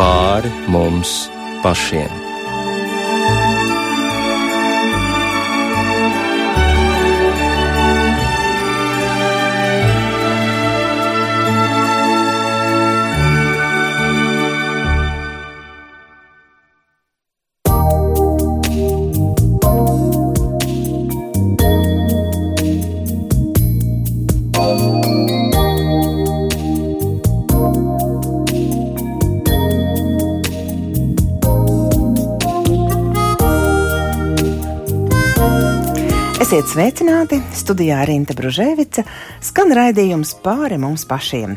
pāri mums pašiem. Esiet sveicināti! Studijā Rīta Bružēvica skan raidījums pāri mums pašiem.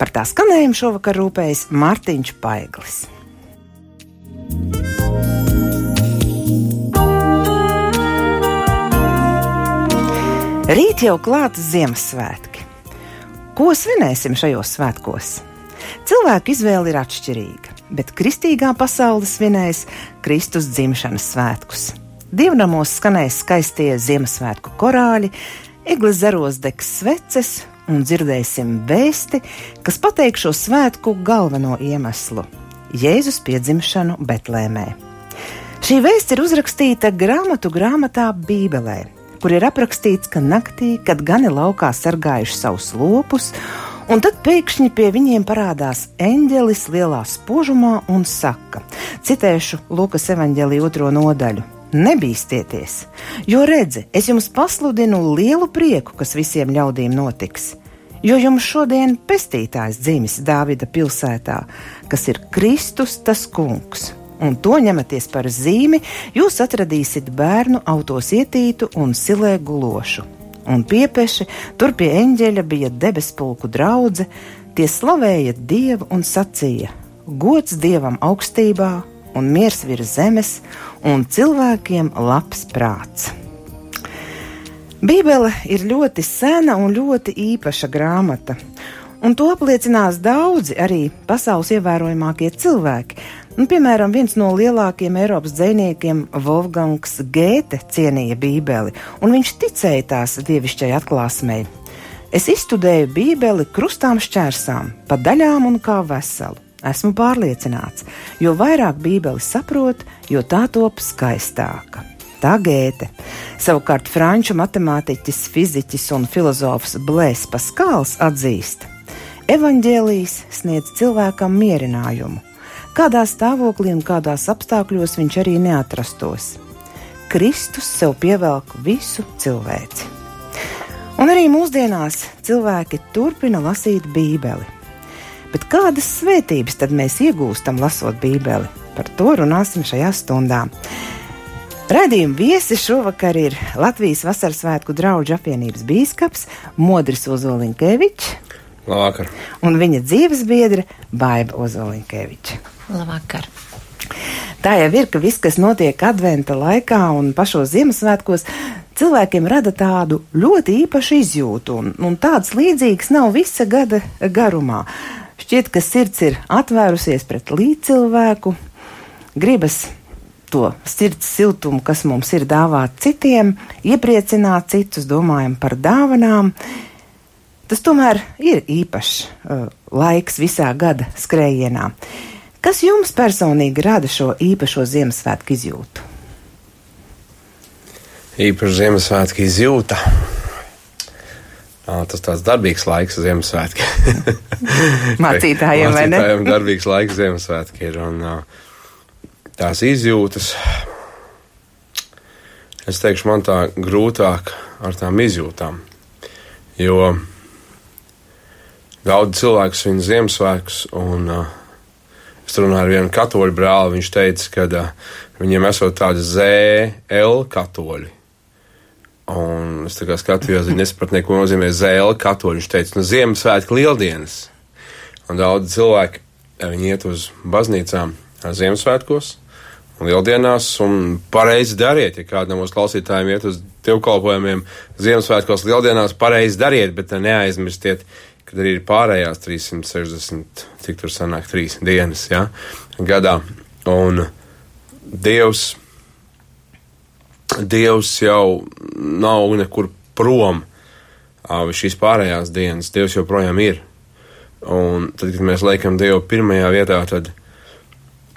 Par tā skanējumu šovakar rūpējas Mārtiņš Paiglis. Rīt jau klāts Ziemassvētki. Ko svinēsim šajos svētkos? Cilvēku izvēle ir atšķirīga, bet kristīgā pasaule svinēs Kristus dzimšanas svētkus. Dievnamos skanēs skaistie Ziemassvētku korāļi, eglis zaros degs sveces un dzirdēsim vēsti, kas pateiks šo svētku galveno iemeslu - Jēzus piedzimšanu Betlēmē. Šī vēsts ir uzrakstīta grāmatu grāmatā Bībelē, kur ir aprakstīts, ka naktī, kad gani laukā sargājuši savus lopus, un tad pēkšņi pie viņiem parādās eņģelis lielā spožumā un saka: Citēšu Lukas evanģēlī otro nodaļu Nebīsties, jo redzi, es jums pasludinu lielu prieku, kas visiem ļaudīm notiks. Jo jums šodien pestītājs dzimis Dāvida pilsētā, kas ir Kristus tas kungs. Un to ņematies par zīmi, jūs atradīsiet bērnu autos ietītu un silē gulošu. Un piepeši tur pie eņģeļa bija debespulku draudzene, tie slavēja Dievu un sacīja: Gods Dievam augstībā un miers virs zemes, un cilvēkiem labs prāts. Bībele ir ļoti sena un ļoti īpaša grāmata, un to apliecinās daudzi arī pasaules ievērojamākie cilvēki. Un, piemēram, viens no lielākajiem Eiropas dziniekiem, Wolfgangs Gēte, cienīja Bībeli, un viņš ticēja tās dievišķai atklāsmei. Es izstudēju Bībeli krustām šķērsām, pa daļām un kā veselu. Esmu pārliecināts, jo vairāk Bībeli saprot, jo tā top skaistāka. Tā gēte. Savukārt franču matemātiķis, fiziķis un filozofs Blēs Paskāls atzīst, evaņģēlijas sniedz cilvēkam mierinājumu, kādā stāvoklī un kādās apstākļos viņš arī neatrastos. Kristus sev pievelk visu cilvēci. Un arī mūsdienās cilvēki turpina lasīt Bībeli Bet kādas svētības tad mēs iegūstam lasot Bībeli? Par to runāsim šajā stundā. Radījuma viesi šovakar ir Latvijas Vasaras svētku draugu apvienības bīskaps Modris Ozoliņkevičs. Labvakar. Un viņa dzīves biedra Baiva Ozoliņkeviča. Labvakar. Tā jau ir, ka viss, kas notiek adventa laikā un pašos Ziemassvētkos, cilvēkiem rada tādu ļoti īpašu izjūtu, un, un tādas līdzīgas nav visa gada garumā. Šķiet, ka sirds ir atvērusies pret līdzcilvēku, gribas to sirds siltumu, kas mums ir dāvāts citiem, iepriecināt citus, domājam par dāvanām. Tas tomēr ir īpašs uh, laiks visā gada skrējienā. Kas jums personīgi rada šo īpašo Ziemassvētku izjūtu? Īpaša Ziemassvētku izjūta. Tas tāds darbīgs laiks, Ziemassvētki. Mācītājiem, vai ne? Mācītājiem darbīgs laiks Ziemassvētki ir. Un, tās izjūtas, es teikšu, man tā grūtāk ar tām izjūtām. Jo daudz cilvēku svin Ziemassvētkus, un uh, es runāju ar vienu katoļu brāli. Viņš teica, ka uh, viņiem esot tādi ZL katoļi Un es skatījos, viņa nesaprata, ko nozīmē zēle. Katoļi viņš teica, nu, Ziemassvētku lieldienas. Un daudz cilvēki viņi iet uz baznīcām Ziemassvētkos un lieldienās, un pareizi dariet. Ja kādam no mūsu klausītājiem iet uz dievkalpojumiem Ziemassvētkos, lieldienās, pareizi dariet, bet neaizmirstiet, ka arī ir pārējās 360, cik tur sanāk, trīs dienas ja, gadā. Un Dievs Dievs jau nav nekur prom šīs pārējās dienas. Dievs joprojām ir. Un tad, kad mēs liekam Dievu pirmajā vietā, tad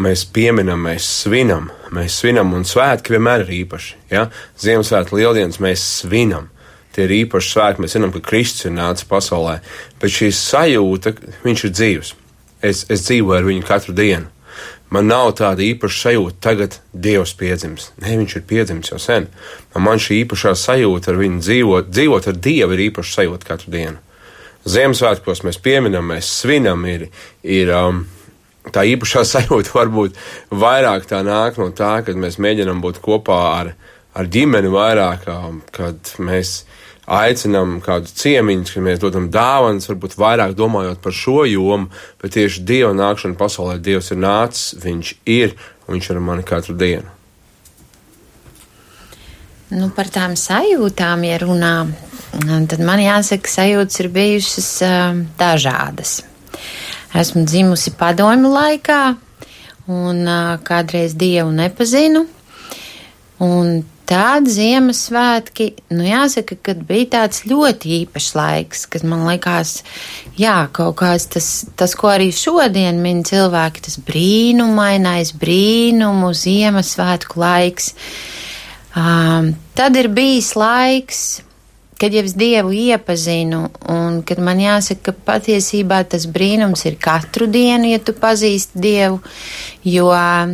mēs pieminam, mēs svinam, mēs svinam, un svētki vienmēr ir īpaši. Ja? Ziemassvētku lieldienas mēs svinam. Tie ir īpaši svētki, mēs zinām, ka Kristus ir nācis pasaulē, bet šī sajūta, viņš ir dzīves. Es, es dzīvoju ar viņu katru dienu. Man nav tāda īpaša sajūta, tagad Dievs piedzims. Nē, viņš ir piedzimis jau sen. Man šī īpašā sajūta ar viņu dzīvot, dzīvot ar Dievu ir īpaša sajūta katru dienu. Ziemassvētkos mēs pieminam, mēs svinam, ir, ir um, tā īpašā sajūta varbūt vairāk tā nāk no tā, kad mēs mēģinam būt kopā ar, ar ģimeni vairāk, um, kad mēs aicinām kādu ciemiņu, kad mēs dodam dāvanas, varbūt vairāk domājot par šo jomu, bet tieši Dieva nākšana pasaulē Dievs ir nācis, Viņš ir, un Viņš ir ar mani katru dienu. Nu, par tām sajūtām, ja runā, tad man jāsaka, sajūtas ir bijušas uh, dažādas. Esmu dzimusi padomju laikā, un uh, kādreiz dievu nepazinu. Un Tādi Ziemassvētki, nu jāsaka, kad bija tāds ļoti īpašs laiks, kad man likās, jā, kaut kāds tas, tas ko arī šodien min cilvēki, tas brīnumainais brīnumu Ziemassvētku laiks. Um, tad ir bijis laiks, kad jau es Dievu iepazinu, un kad man jāsaka, ka patiesībā tas brīnums ir katru dienu, ja tu pazīsti Dievu, jo uh,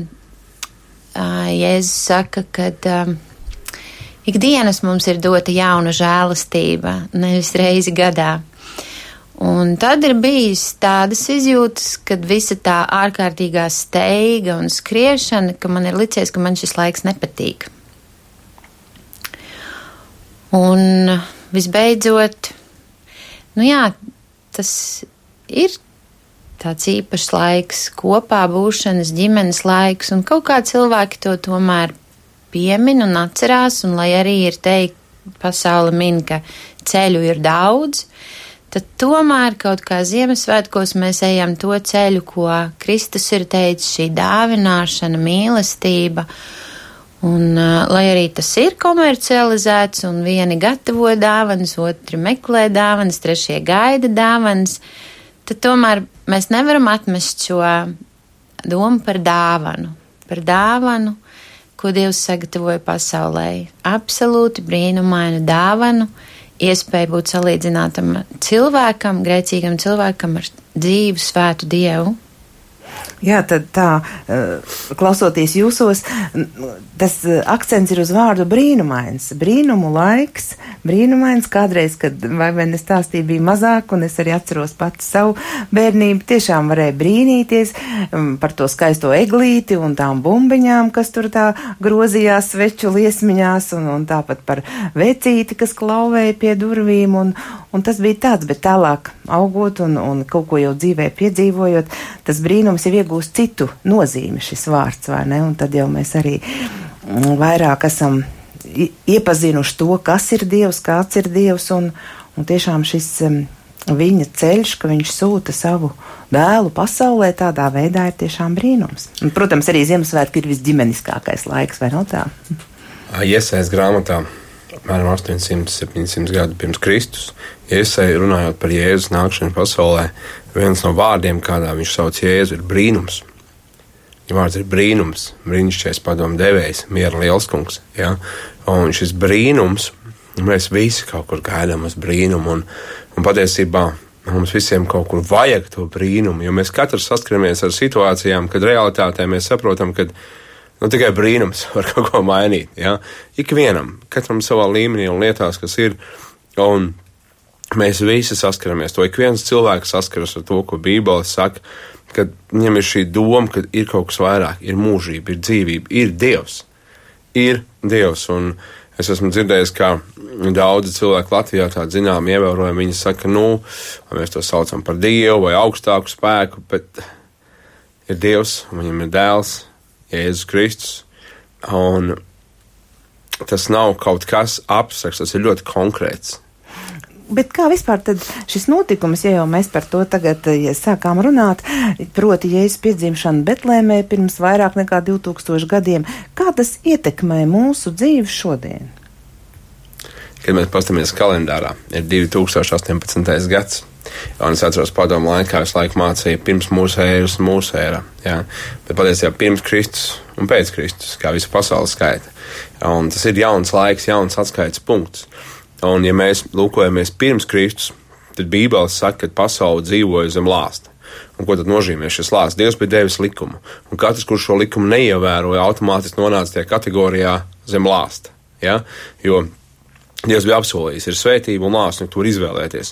Jēzus saka, ka uh, ikdienas mums ir dota jauna žēlastība, nevis reizi gadā. Un tad ir bijis tādas izjūtas, kad visa tā ārkārtīgā steiga un skriešana, ka man ir licies, ka man šis laiks nepatīk. Un visbeidzot, nu jā, tas ir tāds īpašs laiks, kopā būšanas, ģimenes laiks, un kaut kā cilvēki to tomēr piemin un atcerās, un lai arī ir teikt, pasaule min, ka ceļu ir daudz, tad tomēr kaut kā Ziemassvētkos mēs ejam to ceļu, ko Kristus ir teicis, šī dāvināšana, mīlestība. Un, uh, lai arī tas ir komercializēts, un vieni gatavo dāvanas, otri meklē dāvanas, trešie gaida dāvanas, tad tomēr mēs nevaram atmest šo domu par dāvanu. Par dāvanu, ko Dievs sagatavoja pasaulē. Absolūti brīnumainu dāvanu, iespēju būt salīdzinātam cilvēkam, grēcīgam cilvēkam ar dzīvu, svētu Dievu. Jā, tad tā, eh, klausoties jūsos, tas eh, akcents ir uz vārdu brīnumains. Brīnumu laiks, brīnumains kādreiz, kad vai vien es stāstīju, bija mazāk, un es arī atceros pats savu bērnību, tiešām varēja brīnīties mm, par to skaisto eglīti un tām bumbiņām, kas tur tā grozījās sveču liesmiņās, un, un tāpat par vecīti, kas klauvēja pie durvīm, un, un tas bija tāds, bet tālāk augot un, un kaut ko jau dzīvē piedzīvojot, tas brīnums jau iegūst citu nozīmi šis vārds, vai ne? Un tad jau mēs arī mm, vairāk esam iepazinuši to, kas ir Dievs, kāds ir Dievs, un, un tiešām šis um, viņa ceļš, ka viņš sūta savu dēlu pasaulē, tādā veidā ir tiešām brīnums. Un, protams, arī Ziemassvētki ir visģimeniskākais laiks, vai ne tā? Iesaist grāmatā apmēram 800-700 gadu pirms Kristus. Iesai runājot par Jēzus nākšanu pasaulē, viens no vārdiem, kādā viņš sauc Jēzu, ir brīnums. Ja vārds ir brīnums, brīnišķīgais padomu devējs, miera lielskungs. Ja? Un šis brīnums, mēs visi kaut kur gaidām uz brīnumu, un, un patiesībā mums visiem kaut kur vajag to brīnumu, jo mēs katrs saskaramies ar situācijām, kad realitātē mēs saprotam, ka nu, tikai brīnums var kaut ko mainīt. Ja? Ikvienam, katram savā līmenī un lietās, kas ir. Un Mēs visi saskaramies to. Ik viens cilvēks saskaras ar to, ko Bībele saka, kad viņam ir šī doma, ka ir kaut kas vairāk, ir mūžība, ir dzīvība, ir Dievs. Ir Dievs. Un es esmu dzirdējis, ka daudzi cilvēki Latvijā tādu zinām, ievērojami viņi saka, nu, vai mēs to saucam par Dievu vai augstāku spēku, bet ir Dievs, viņam ir dēls, Jēzus Kristus. Un tas nav kaut kas abstrakts, tas ir ļoti konkrēts. Bet kā vispār šis notikums, ja jau mēs par to tagad ja sākām runāt, proti Jēzus piedzimšana Betlēmē pirms vairāk nekā 2000 gadiem, kā tas ietekmē mūsu dzīvi šodien? Kad mēs paskatāmies kalendārā, ir 2018. gads. Un es atceros padomu laikā, es laiku mācīju pirms mūsu ēras un mūsu ēra. Jā. Bet patiesībā pirms Kristus un pēc Kristus, kā visa pasaule skaita. Un tas ir jauns laiks, jauns atskaites punkts. Un ja mēs lūkojamies pirms Kristus, tad Bībele saka, ka pasaule dzīvoja zem lāsta. Un ko tad nozīmē šis lāsts? Dievs bija devis likumu, un katrs, kurš šo likumu neievēroja, automātiski nonāca tajā kategorijā zem lāsta. Ja? Jo Dievs bija apsolījis, ir svētība un lāsma, tur izvēlēties.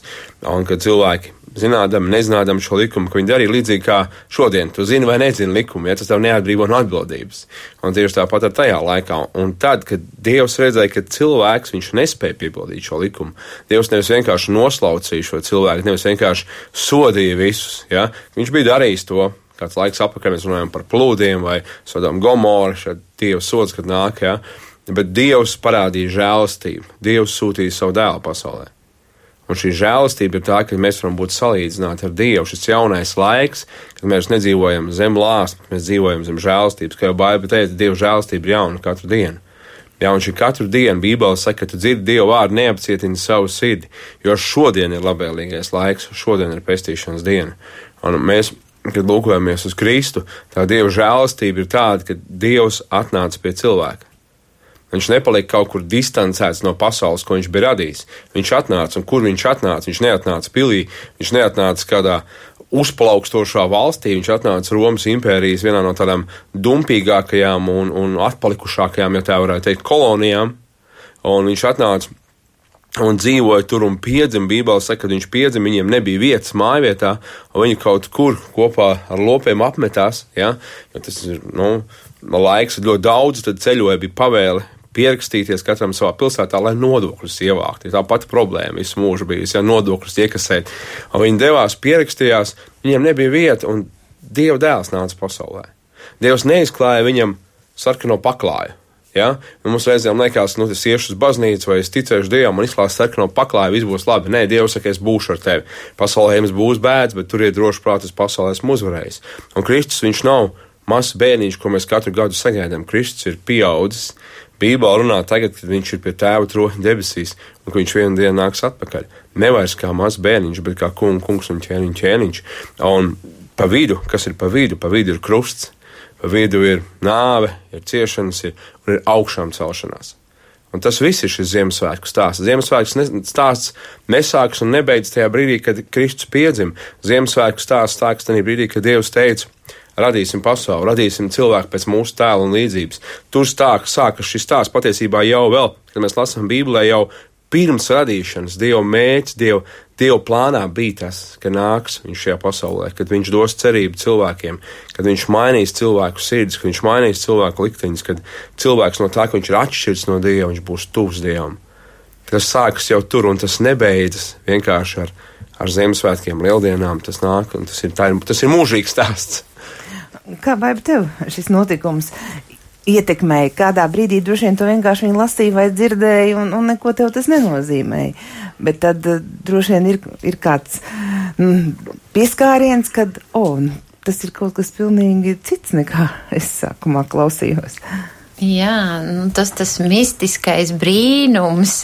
Un kad cilvēki zinādami, nezinādami šo likumu, ka viņi darīja līdzīgi kā šodien, tu zini vai nezini likumu, ja tas tev neatbrīvo no atbildības. Un tieši tāpat ar tajā laikā. Un tad, kad Dievs redzēja, ka cilvēks viņš nespēja piepildīt šo likumu, Dievs nevis vienkārši noslaucīja šo cilvēku, nevis vienkārši sodīja visus, ja? viņš bija darījis to. Kāds laiks apakaļ mēs runājam par plūdiem vai sodām gomoru, šādi Dieva sods, kad nāk, ja? Bet Dievs parādīja žēlastību. Dievs sūtīja savu dēlu pasaulē. Un šī žēlastība ir tā, ka mēs varam būt salīdzināti ar Dievu. Šis jaunais laiks, kad mēs nedzīvojam zem lāsta, mēs dzīvojam zem žēlastības. Kā jau Bāba teica, Dieva žēlastība ir jauna katru dienu. Jā, un šī katru dienu Bībele saka, ka tu dzirdi Dievu vārdu, neapcietini savu sirdi, jo šodien ir labvēlīgais laiks, šodien ir pestīšanas diena. Un mēs, kad lūkojamies uz Kristu, tā Dieva žēlastība ir tāda, ka Dievs atnāca pie cilvēka. Viņš nepalika kaut kur distancēts no pasaules, ko viņš bija radījis. Viņš atnāca, un kur viņš atnāca? Viņš neatnāca pilī, viņš neatnāca kādā uzplaukstošā valstī. Viņš atnāca Romas impērijas vienā no tādām dumpīgākajām un, un atpalikušākajām, ja tā varētu teikt, kolonijām. Un viņš atnāca un dzīvoja tur un piedzima. Bībeli saka, ka viņš piedzima, viņiem nebija vietas mājvietā, un viņi kaut kur kopā ar lopiem apmetās. Ja? Jo tas ir nu, laiks ļoti daudz, tad ceļoja bija pavēle pierakstīties katram savā pilsētā, lai nodokļus ievāktu. Tā pati problēma visu mūžu bijusi, ja nodokļus iekasēt. Un viņi devās, pierakstījās, viņiem nebija vieta, un Dieva dēls nāca pasaulē. Dievs neizklāja viņam sarkano paklāju. Ja? Un mums reizēm liekas, nu, es iešu uz baznīcu, vai es ticēšu Dievam, man izklāst sarkano paklāju, viss būs labi. Nē, Dievs saka, es būšu ar tevi. Pasaulē jums būs bēdas, bet turiet droši prāt, es pasaulē esmu uzvarējis. Un Kristus viņš nav mazs bērniņš, ko mēs katru gadu sagaidām. Kristus ir pieaudzis, Bībelē runā tagad, kad viņš ir pie tēva troņa debesīs, un ka viņš vienu dienu nāks atpakaļ. Nevairs kā mazs bērniņš, bet kā kungs, kungs un ķēniņš, ķēniņš. Un pa vidu, kas ir pa vidu, pa vidu ir krusts, pa vidu ir nāve, ir ciešanas, ir, un ir augšām celšanās. Un tas viss ir šis Ziemassvētku stāsts. Ziemassvētku stāsts nesākas un nebeidzas tajā brīdī, kad Kristus piedzima. Ziemassvētku stāsts sākas tajā brīdī, kad Dievs teica, radīsim pasauli, radīsim cilvēku pēc mūsu tēla un līdzības. Tur stākas, sākas šis stāsts patiesībā jau vēl, kad mēs lasām Bībelē, jau pirms radīšanas Dieva mēģis, Dieva, Dieva plānā bija tas, ka nāks viņš šajā pasaulē, kad viņš dos cerību cilvēkiem, kad viņš mainīs cilvēku sirdis, kad viņš mainīs cilvēku likteņus, kad cilvēks no tā, ka viņš ir atšķirts no Dieva, viņš būs tuvs Dievam. Tas sākas jau tur, un tas nebeidzas vienkārši ar, ar Ziemassvētkiem, Lieldienām. Tas nāk, un tas ir, tā, tas ir mūžīgs stāsts. Kā vai tev šis notikums ietekmēja? Kādā brīdī droši vien to vienkārši lasīja vai dzirdēja, un, un neko tev tas nenozīmēja. Bet tad uh, droši vien ir, ir kāds mm, pieskāriens, kad, oh, tas ir kaut kas pilnīgi cits nekā es sākumā klausījos. Jā, nu, tas tas mistiskais brīnums,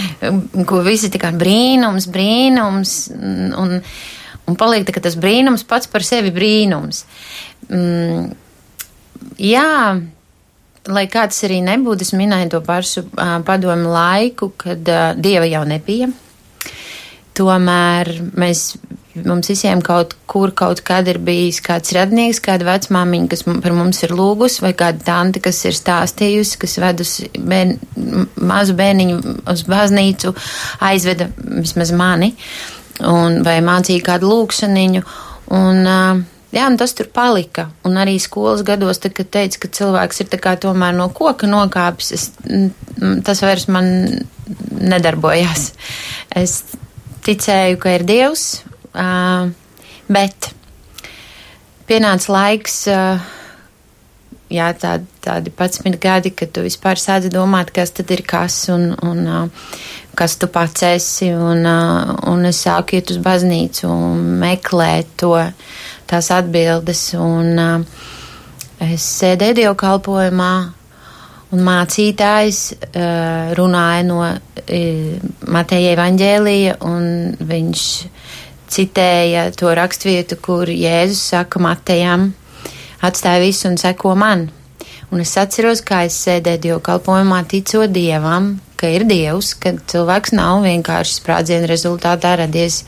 ko visi kā brīnums, brīnums, un, un paliek tā, tas brīnums pats par sevi brīnums. Mm, jā, lai kāds arī nebūtu, es minēju to pašu uh, padomu laiku, kad uh, dieva jau nebija. Tomēr mēs, mums visiem kaut kur kaut kad ir bijis kāds radnieks, kāda vecmāmiņa, kas par mums ir lūgus, vai kāda tante, kas ir stāstījusi, kas vedusi bērn, mazu bērniņu uz baznīcu, aizveda vismaz mani, un, vai mācīja kādu lūkšaniņu. Un, Jā, un tas tur palika. Un arī skolas gados, tad, kad teica, ka cilvēks ir tomēr no koka nokāpis, es, tas vairs man nedarbojās. Es ticēju, ka ir Dievs, bet pienāca laiks, jā, tādi, tādi 11 gadi, kad tu vispār sāc domāt, kas tad ir kas un, un uh, kas tu pats esi, un, un es sāku iet uz baznīcu un meklēt to tās atbildes. Un, es sēdēju dievkalpojumā, un mācītājs runāja no Mateja evaņģēlija, un viņš citēja to raksturvietu, kur Jēzus saka Matejam, atstāja visu un seko man. Un es atceros, kā es sēdēju dievkalpojumā, ticot dievam, ka ir dievs, ka cilvēks nav vienkārši sprādzienu rezultātā radies.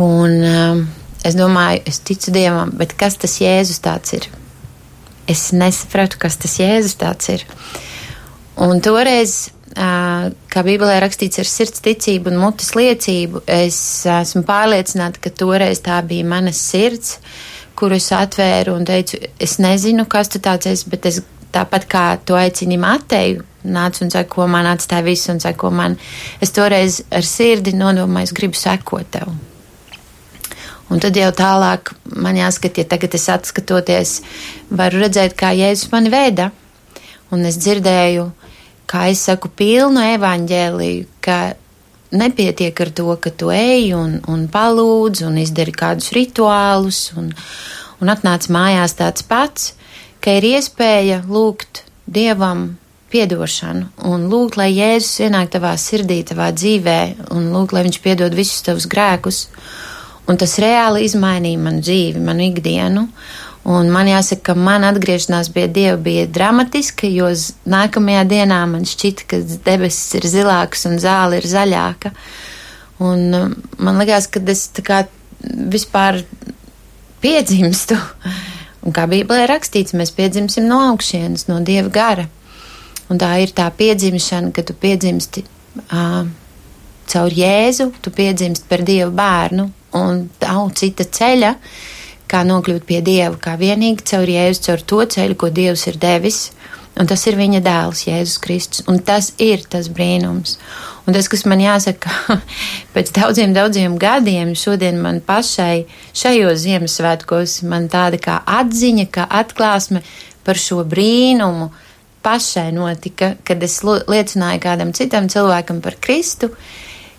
Un um, es domāju, es ticu dievam, bet kas tas Jēzus tāds ir? Es nesapratu, kas tas Jēzus tāds ir. Un toreiz kā Bībelē rakstīts ar sirds ticību un mutes liecību, es esmu pārliecināta, ka toreiz tā bija mana sirds, kuru es atvēru un teicu, es nezinu, kas tu tāds esi, bet es tāpat kā tu aicini Mateju, nāc un seko man, atstāja visu un seko man, es toreiz ar sirdi nodomāju, es gribu sekot tev. Un tad jau tālāk man jāskat, ja tagad es atskatoties, varu redzēt, kā Jēzus mani veda. Un es dzirdēju, kā es saku, pilnu evaņģēliju, ka nepietiek ar to, ka tu ej un, un palūdz un izdari kādus rituālus un, un atnāc mājās tāds pats, ka ir iespēja lūgt Dievam piedošanu un lūgt, lai Jēzus ienāk tavā sirdī, tavā dzīvē un lūgt, lai Viņš piedod visus tavus grēkus. Un tas reāli izmainīja manu dzīvi, manu ikdienu. Un man jāsaka, ka man atgriešanās pie Dieva bija dramatiska, jo nākamajā dienā man šķita, ka debesis ir zilākas un zāle ir zaļāka. Un um, man liekas, ka es tā kā vispār piedzimstu. Un kā Bībelē rakstīts, mēs piedzimsim no augšienes, no Dieva gara. Un tā ir tā piedzimšana, ka tu piedzimsti uh, caur Jēzu, tu piedzimsti par Dieva bērnu, un nav cita ceļa, kā nokļūt pie Dieva, kā vienīgi caur Jēzu, caur to ceļu, ko Dievs ir devis. Un tas ir viņa dēls, Jēzus Kristus. Un tas ir tas brīnums. Un tas, kas man jāsaka, pēc daudziem, daudziem gadiem, šodien man pašai šajos Ziemassvētkos, man tāda kā atziņa, kā atklāsme par šo brīnumu pašai notika, kad es liecināju kādam citam cilvēkam par Kristu.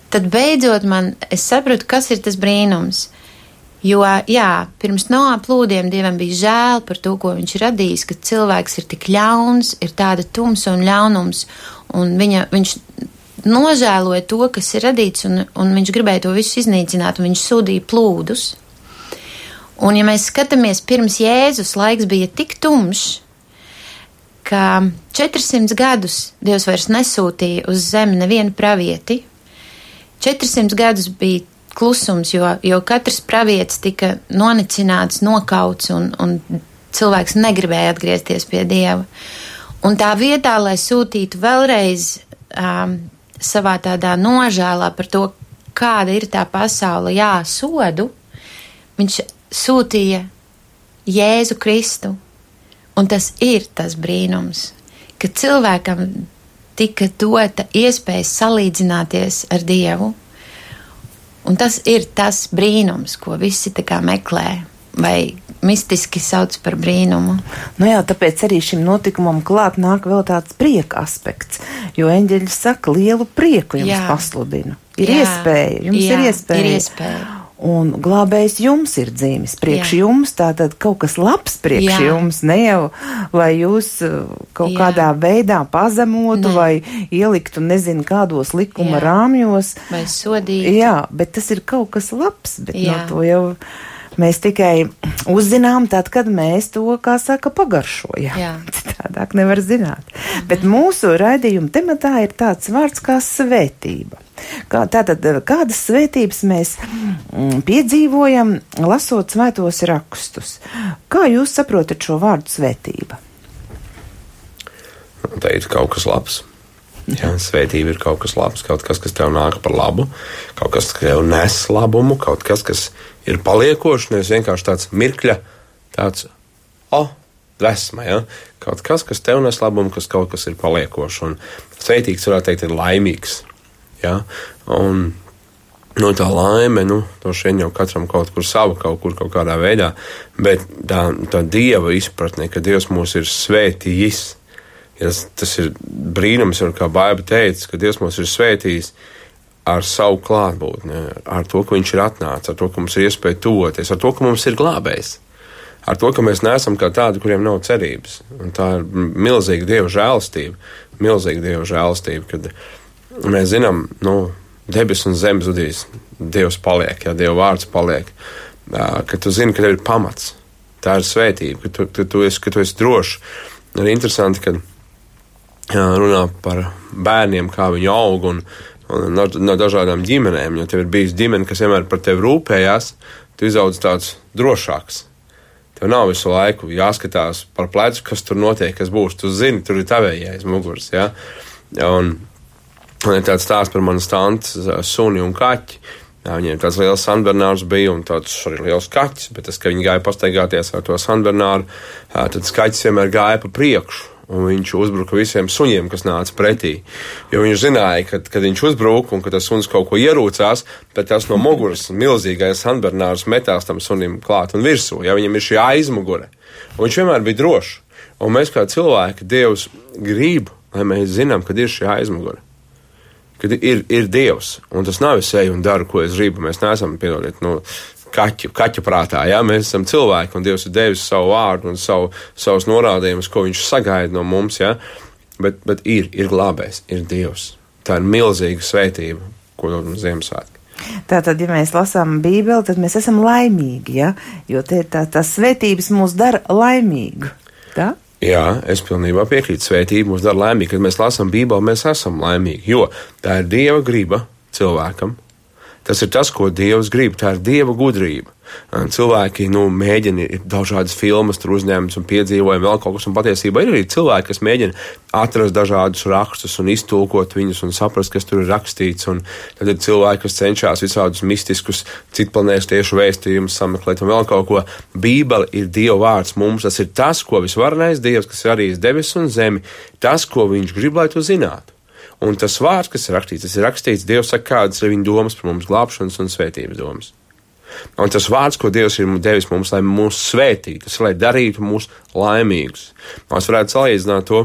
Tad beidzot man es sapratu, kas ir tas brīnums. Jo, jā, pirms Noā plūdiem Dievam bija žēl par to, ko viņš radījis, ka cilvēks ir tik ļauns, ir tāda tumsa un ļaunums, un viņa, viņš nožēloja to, kas ir radīts, un, un viņš gribēja to visu iznīcināt, un viņš sūdīja plūdus. Un, ja mēs skatāmies pirms Jēzus, laiks bija tik tumšs, ka 400 gadus Dievs vairs nesūtīja uz zemi nevienu pravieti, 400 gadus bija klusums, jo, jo katrs pravietis tika nonicināts, nokauts, un, un cilvēks negribēja atgriezties pie dieva. Un tā vietā, lai sūtītu vēlreiz um, savā tādā nožēlā par to, kāda ir tā pasaule, jā, sodu, viņš sūtīja Jēzu Kristu. Un tas ir tas brīnums, ka cilvēkam tika dota iespēja salīdzināties ar Dievu. Un tas ir tas brīnums, ko visi meklē, vai mistiski sauc par brīnumu. Nu jā, tāpēc arī šim notikumam klāt nāk vēl tāds prieka aspekts, jo eņģeļi saka, lielu prieku jums jā. pasludinu. Ir jā. iespēja, jums jā, ir iespēja. Ir iespēja. Un glābējs jums ir dzīvis priekš Jā. jums, tātad kaut kas labs priekš Jā. jums, ne jau lai jūs uh, kaut Jā. kādā veidā pazemotu ne. vai ieliktu nezinu kādos likuma Jā. rāmjos. Vai sodītu. Jā, bet tas ir kaut kas labs, bet Jā. no to jau mēs tikai uzzinām tad, kad mēs to, kā saka, pagaršojam. Jā. Citādāk nevar zināt. Mhm. Bet mūsu raidījuma tematā ir tāds vārds kā svētība. Kā, tātad, kādas svētības mēs mm, piedzīvojam, lasot svētos rakstus? Kā jūs saprotat šo vārdu svētība? Tā ir kaut kas labs. Jā, svētība ir kaut kas labs, kaut kas, kas tev nāk par labu, kaut kas, kas tev nes labumu, kaut kas, kas ir paliekošs, nevis vienkārši tāds mirkļa, tāds, oh, dvēsma, ja? kaut kas, kas tev nes labumu, kas kaut kas ir paliekošs. Un sveitīgs, varētu teikt, ir laimīgs. Ja? Un, Nu, tā laime, nu, to šeit jau katram kaut kur savu, kaut kur kaut kādā veidā, bet tā, tā dieva izpratne, ka Dievs mūs ir svētījis, ja tas, ir brīnums, kā Bāba teica, ka Dievs mūs ir svētījis ar savu klātbūtni, ar to, ka Viņš ir atnācis, ar to, ka mums ir iespēja tuvoties, ar to, ka mums ir glābējs. Ar to, ka mēs neesam kā tādi, kuriem nav cerības. Un tā ir milzīga dieva žēlastība, milzīga dieva žēlastība, kad mēs zinām, nu, debes un zemes zudīs, Dievs paliek, ja Dieva vārds paliek, ka tu zini, ka tev ir pamats. Tā ir svētība, ka tu, ka tu, esi, ka tu esi drošs. Ir interesanti, ka runā par bērniem, kā viņi aug un, un no, no dažādām ģimenēm. Jo tev ir bijis ģimene, kas vienmēr par tevi rūpējās, tu izaudz tāds drošāks. Tev nav visu laiku jāskatās par plecu, kas tur notiek, kas būs. Tu zini, tur ir tavējais muguras. Ja? Un, un ir tāds stāsts par manas tantes suni un kaķi. Jā, viņiem tāds liels sanbernārs bija un tāds arī liels kaķis, bet tas, ka viņi gāja pastaigāties ar to sanbernāru, tad skaķis vienmēr gāja pa priekšu un viņš uzbruka visiem suņiem, kas nāca pretī. Jo viņš zināja, ka, kad viņš uzbruka un ka tas suns kaut ko ierūcās, tad tas no muguras milzīgais Sanbernārs metās tam sunim klāt un virsū, ja viņam ir šī aizmugure. Un viņš vienmēr bija drošs. Un mēs kā cilvēki, Dievs grib, lai mēs zinām, kad ir šī aizmugure. Kad ir, ir Dievs, un tas nav es eju un daru, ko es gribu. Mēs neesam, piedodiet, nu, kaķu, kaķu prātā. Ja? Mēs esam cilvēki, un Dievs ir devis savu vārdu un savu, savus norādījumus, ko Viņš sagaida no mums. Ja? Bet, bet ir, ir glābējs, ir Dievs. Tā ir milzīga svētība, ko dod mums Ziemassvētki. Tātad, ja mēs lasām Bībeli, tad mēs esam laimīgi, ja? jo tā, tā, tās svētības mūs dara laimīgu. Tā? Jā, es pilnībā piekrītu. Svētība mūs dara laimīgi. Kad mēs lasām Bībeli, mēs esam laimīgi, jo tā ir Dieva griba cilvēkam, Tas ir tas, ko Dievs grib. Tā ir Dieva gudrība. Cilvēki nu, mēģina, dažādas filmas, tur uzņēmums un piedzīvojumi, vēl kaut kas, un patiesībā ir arī cilvēki, kas mēģina atrast dažādus rakstus un iztulkot viņus un saprast, kas tur ir rakstīts. Un tad ir cilvēki, kas cenšas visādus mistiskus, citplanēs tiešu vēstījumus sameklēt un vēl kaut ko. Bībele ir Dieva vārds mums, tas ir tas, ko visvarenais Dievs, kas ir arī debesis un zemi, tas, ko viņš grib, lai tu zinātu. Un tas vārds, kas ir rakstīts, tas ir rakstīts, Dievs saka, kādas ir viņa domas par mums, glābšanas un svētības domas. Un tas vārds, ko Dievs ir devis mums, lai mūs svētītu, tas ir, lai darītu mūs laimīgus. Mēs varētu salīdzināt to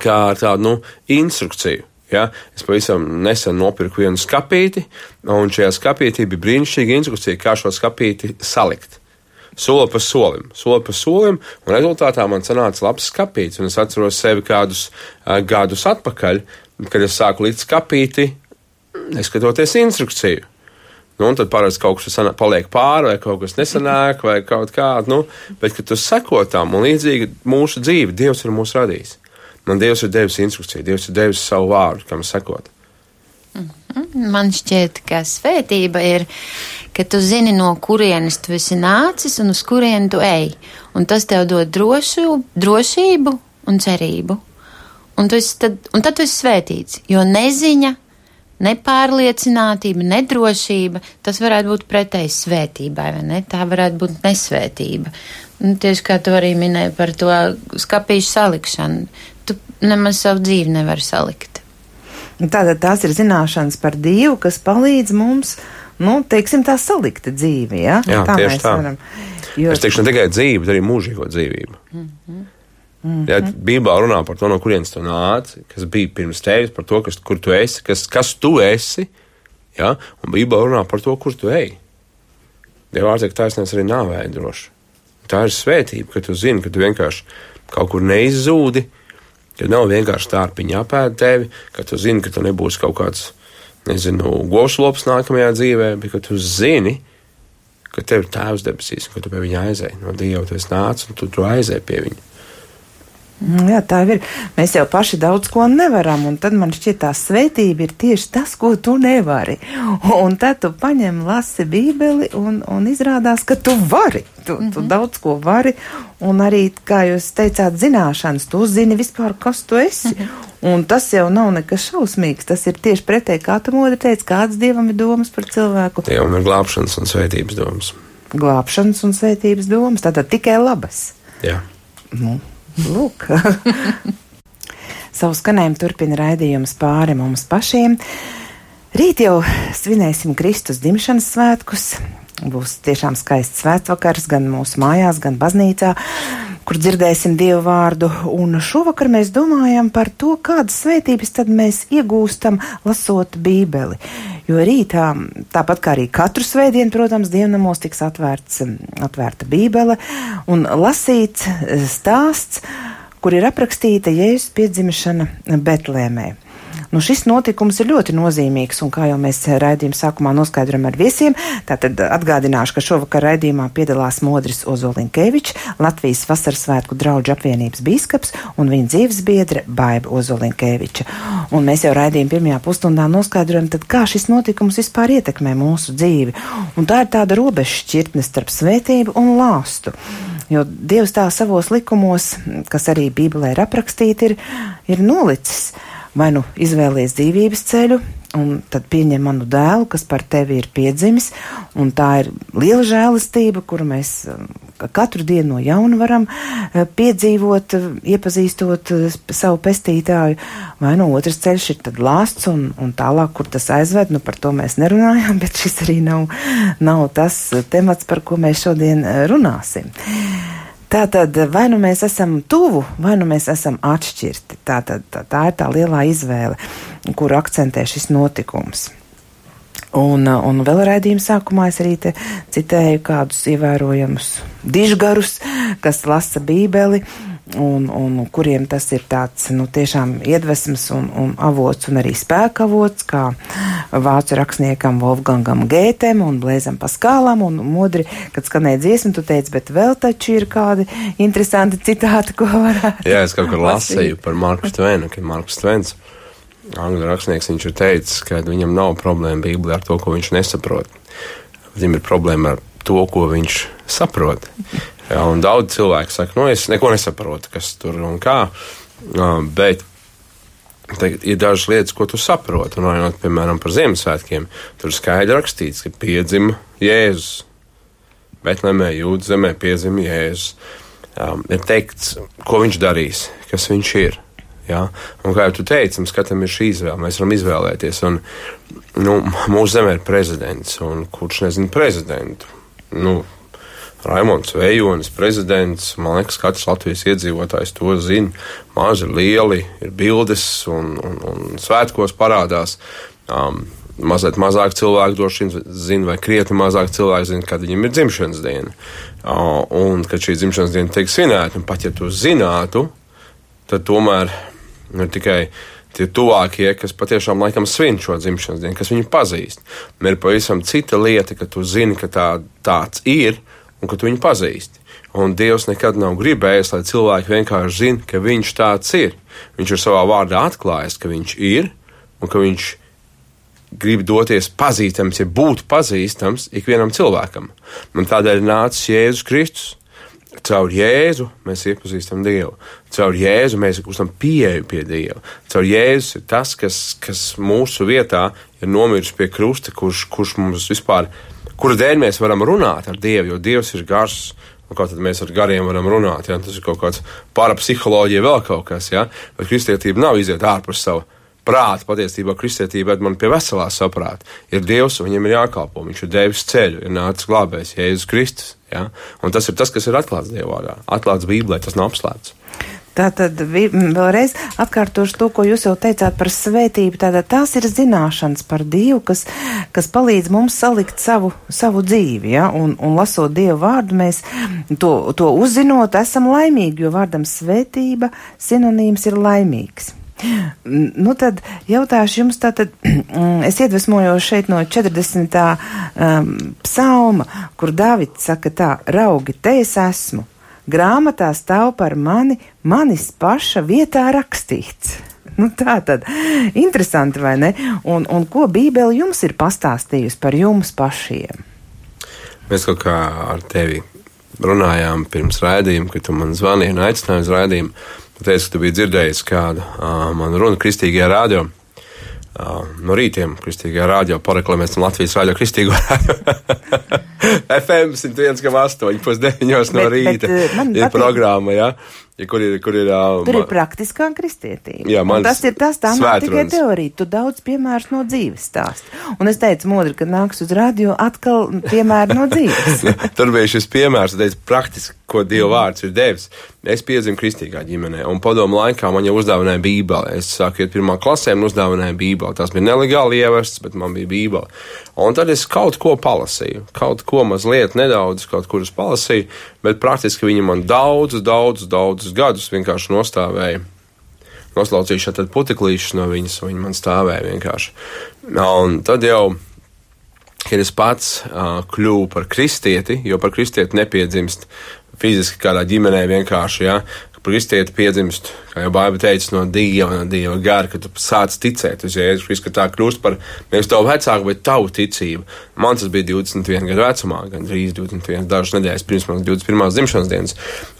kā ar tādu nu, instrukciju. Ja? Es pavisam nesen nopirku vienu skapīti, un šajā skapītī bija brīnišķīga instrukcija, kā šo skapīti salikt soli pa solim, soli pa solim, un rezultātā man sanāca labs skapīts. Un es atceros sevi kādus uh, gadus atpakaļ, kad es sāku līdz skapīti, neskatoties instrukciju. Nu, un tad parasti kaut kas paliek pāri, vai kaut kas nesanāk, vai kaut kāda. Nu, bet, kad tu seko tam, un līdzīgi mūsu dzīve, Dievs ir mūsu radījis. Man Dievs ir devis instrukciju, Dievs ir devis savu vārdu, kam sekot. Mhm. Man šķiet, ka svētība ir, ka tu zini, no kurienes tu esi nācis un uz kurieni tu ej. Un tas tev dod drošu, drošību un cerību. Un, tad, un tad tu esi svētīts, jo neziņa, nepārliecinātība, nedrošība, tas varētu būt pretējs svētībai, vai ne? Tā varētu būt nesvētība. Un tieši kā tu arī minēji par to skapīšu salikšanu, tu nemaz savu dzīvi nevari salikt. Tātad tās ir zināšanas par Dievu, kas palīdz mums, nu, teiksim, tā salikta dzīve. Ja? Jā, tā tieši tā. Varam, jo... Es teikšu ne tikai dzīvi, bet arī mūžīgo dzīvību. Mm -hmm. Mm -hmm. Ja, Bībelē runā par to, no kurienes tu nāci, kas bija pirms tevis, par to, kas, kur tu esi, kas, kas tu esi. Ja? Un Bībelē runā par to, kur tu ej. Dieva vārds ir taisnīgs arī nāvēja droši. Tā ir svētība, ka tu zini, ka tu vienkārši kaut kur neizzūdi, Ka nav vienkārši tā ar piņu apēd tevi, ka tu zini, ka tu nebūsi kaut kāds, nezinu, govslops nākamajā dzīvē, bet ka tu zini, ka tev ir tēvs debesīs, un ka tu pie viņa aizēji. No Dieva tu esi nācis, un tu tur aizēji pie viņa. Mm, jā, tā ir. Mēs jau paši daudz ko nevaram, un tad man šķiet, tā svētība ir tieši tas, ko tu nevari. Un tad tu paņem, lasi Bībeli, un, un izrādās, ka tu vari. Tu, mm -hmm. tu mhm. daudz ko vari, un arī, kā jūs teicāt, zināšanas, tu zini vispār, kas tu esi. Mm -hmm. Un tas jau nav nekas šausmīgs. Tas ir tieši pretēji, kā tu modri teici, kādas dievam ir domas par cilvēku. Dievam ir glābšanas un svētības domas. Glābšanas un svētības domas, tātad tikai labas. Jā. Nu, Lūk. Savu skanējumu turpina raidījums pāri mums pašiem. Rīt jau svinēsim Kristus dzimšanas svētkus. Būs tiešām skaists svētvakars gan mūsu mājās, gan baznīcā, kur dzirdēsim Dievu vārdu. Un šovakar mēs domājam par to, kādas svētības tad mēs iegūstam lasot Bībeli. Jo rītā, tāpat kā arī katru svētdienu, protams, dievnamos tiks atvērts, atvērta Bībele un lasīts stāsts, kur ir aprakstīta Jēzus piedzimšana Betlēmē. Nu, šis notikums ir ļoti nozīmīgs, un kā jau mēs raidījuma sākumā noskaidrojam ar viesiem, tātad atgādināšu, ka šovakar raidījumā piedalās Modris Ozolinkevičs, Latvijas vasaras svētku draugu apvienības bīskaps un viņa dzīves biedre Baiba Ozolinkeviča. Un mēs jau raidījuma pirmajā pusstundā noskaidrojam, tad kā šis notikums vispār ietekmē mūsu dzīvi. Un tā ir tāda robeža šķirtne starp svētību un lāstu. Jo Dievs tā savos likumos, kas arī Bībelē ir aprakstīti, ir, ir nolicis vai nu izvēlies dzīvības ceļu, un tad pieņem manu dēlu, kas par tevi ir piedzimis, un tā ir liela žēlastība, kuru mēs um, katru dienu no jauna varam uh, piedzīvot, uh, iepazīstot uh, savu pestītāju, vai no otrs ceļš ir tad lāsts, un, un tālāk, kur tas aizved, nu par to mēs nerunājam, bet šis arī nav, nav tas temats, par ko mēs šodien runāsim. Tā tad vai nu mēs esam tuvu, vai nu mēs esam atšķirti. Tā, tad, tā, tā ir tā lielā izvēle, kuru akcentē šis notikums. Un, un vēl raidījuma sākumā es arī citēju kādus ievērojamus dižgarus, kas lasa Bībeli un, un kuriem tas ir tāds, nu, tiešām iedvesmas un, un avots un arī spēka avots, kā vācu rakstniekam Wolfgangam Gētem un Blēzam Paskālam un modri, kad skanēja dziesmu, tu teici, bet vēl taču ir kādi interesanti citāti, ko varētu. Jā, es kaut kur lasīju par Marku Tvenu, ka Marks Tvens, angļu rakstnieks, viņš ir teicis, ka viņam nav problēma Bībelē ar to, ko viņš nesaprot. Viņam ir problēma ar to, ko viņš saprot. Un daudz cilvēku saka, nu, es neko nesaprotu, kas tur un kā. Bet te, ir dažas lietas, ko tu saproti. Runājot, piemēram, par Ziemassvētkiem, tur skaidri rakstīts, ka piedzima Jēzus. Betlemē, Jūdas zemē piedzima Jēzus. Um, ir teikts, ko viņš darīs, kas viņš ir. Ja? Un, kā jau tu teici, mums katram ir šī izvēle. Mēs varam izvēlēties. Un, nu, mūsu zemē ir prezidents, un kurš nezina prezidentu? Nu, Raimons Vejonis, prezidents. Man liekas, katrs Latvijas iedzīvotājs to zina. Mazi, lieli ir bildes un, un, un svētkos parādās. Um, mazliet mazāk cilvēku droši vien zina, vai krietni mazāk cilvēku zina, kad viņam ir dzimšanas diena. Uh, un kad šī dzimšanas diena tiek svinēta, un pat ja to zinātu, tad tomēr ir tikai tie tuvākie, kas patiešām laikam svin šo dzimšanas dienu, kas viņu pazīst. Un ir pavisam cita lieta, ka tu zini, ka tā, tāds ir un ka tu viņu pazīsti. Un Dievs nekad nav gribējis, lai cilvēki vienkārši zinātu, ka viņš tāds ir. Viņš ir savā vārdā atklājis, ka viņš ir un ka viņš grib doties pazīstams, ja būtu pazīstams ikvienam cilvēkam. Un tādēļ nācis Jēzus Kristus. Caur Jēzu mēs iepazīstam Dievu. Caur Jēzu mēs gūstam pieeju pie Dieva. Caur Jēzu ir tas, kas, kas mūsu vietā ir nomiris pie krusta, kurš, kurš mums vispār ir kura dēļ mēs varam runāt ar Dievu, jo Dievs ir gars. Kā tad mēs ar gariem varam runāt? Ja? Tas ir kaut kāds parapsiholoģija, vēl kaut kas. Ja? Bet kristietība nav iziet ārpus savu prātu. Patiesībā kristietība ved man pie veselā saprāta. Ir Dievs, un viņam ir jākalpo. Viņš ir devis ceļu, ir nācis glābējs, Jēzus Kristus. Ja? Un tas ir tas, kas ir atklāts Dievā. Atklāts Bībelē, tas nav apslēpts. Tātad vēlreiz atkārtošu to, ko jūs jau teicāt par svētību. Tātad tās ir zināšanas par Dievu, kas, kas palīdz mums salikt savu, savu dzīvi. Ja? Un, un lasot Dievu vārdu, mēs to, to uzzinot, esam laimīgi, jo vārdam svētība sinonīms ir laimīgs. Nu, tad jautāšu jums, tātad es iedvesmojos šeit no 40. Um, psalma, kur Dāvids saka tā, raugi, te es esmu grāmatā stāv par mani, manis paša vietā rakstīts. Nu, tā tad interesanti, vai ne? Un, un ko Bībele jums ir pastāstījusi par jums pašiem? Mēs kaut kā ar tevi runājām pirms raidījuma, kad tu man zvanīji un aicināji uz raidījumu. Tu teici, ka tu biji dzirdējis kādu uh, manu runu kristīgajā rādio. No rītiem kristīgajā rādio pareklamēsim Latvijas rādio kristīgo. FM 101,8 pusdeviņos no bet, rīta bet, uh, ir programma, jā. Ja? Ja kur ir, kur ir, uh, Tur ir praktiskā kristietība. Jā, man tas ir tas, tā nav tikai teorija. Tu daudz piemērs no dzīves stāst. Un es teicu, modri, kad nāks uz radio, atkal piemēri no dzīves. Tur bija šis piemērs, teicu, praktiski, ko Dieva vārds ir devis. Es piedzimu kristīgā ģimenē, un padomu laikā man jau uzdāvināja bībeli. Es sāku iet pirmā klasē un uzdāvināja bībeli. Tas bija nelegāli ievests, bet man bija bībeli. Un tad es kaut ko palasīju, kaut ko mazliet, nedaudz, kaut kurus palasīju, bet praktiski viņi man daudzus, daudzus, daudzus gadus vienkārši nostāvēja. Noslaucīšu tad puteklīšus no viņas, viņa man stāvēja vienkārši. Un tad jau kad es pats uh, kļuvu par kristieti, jo par kristieti nepiedzimst fiziski kādā ģimenē vienkārši, ja, kristieti piedzimst, kā jau Bāba teica, no Dieva, no Dieva gara, ka tu sāc ticēt uz Jēzus Kristu, ka tā kļūst par nevis tavu vecāku, bet tavu ticību. Man tas bija 21 gadu vecumā, gan drīz 21, dažas nedēļas pirms manas 21. dzimšanas dienas.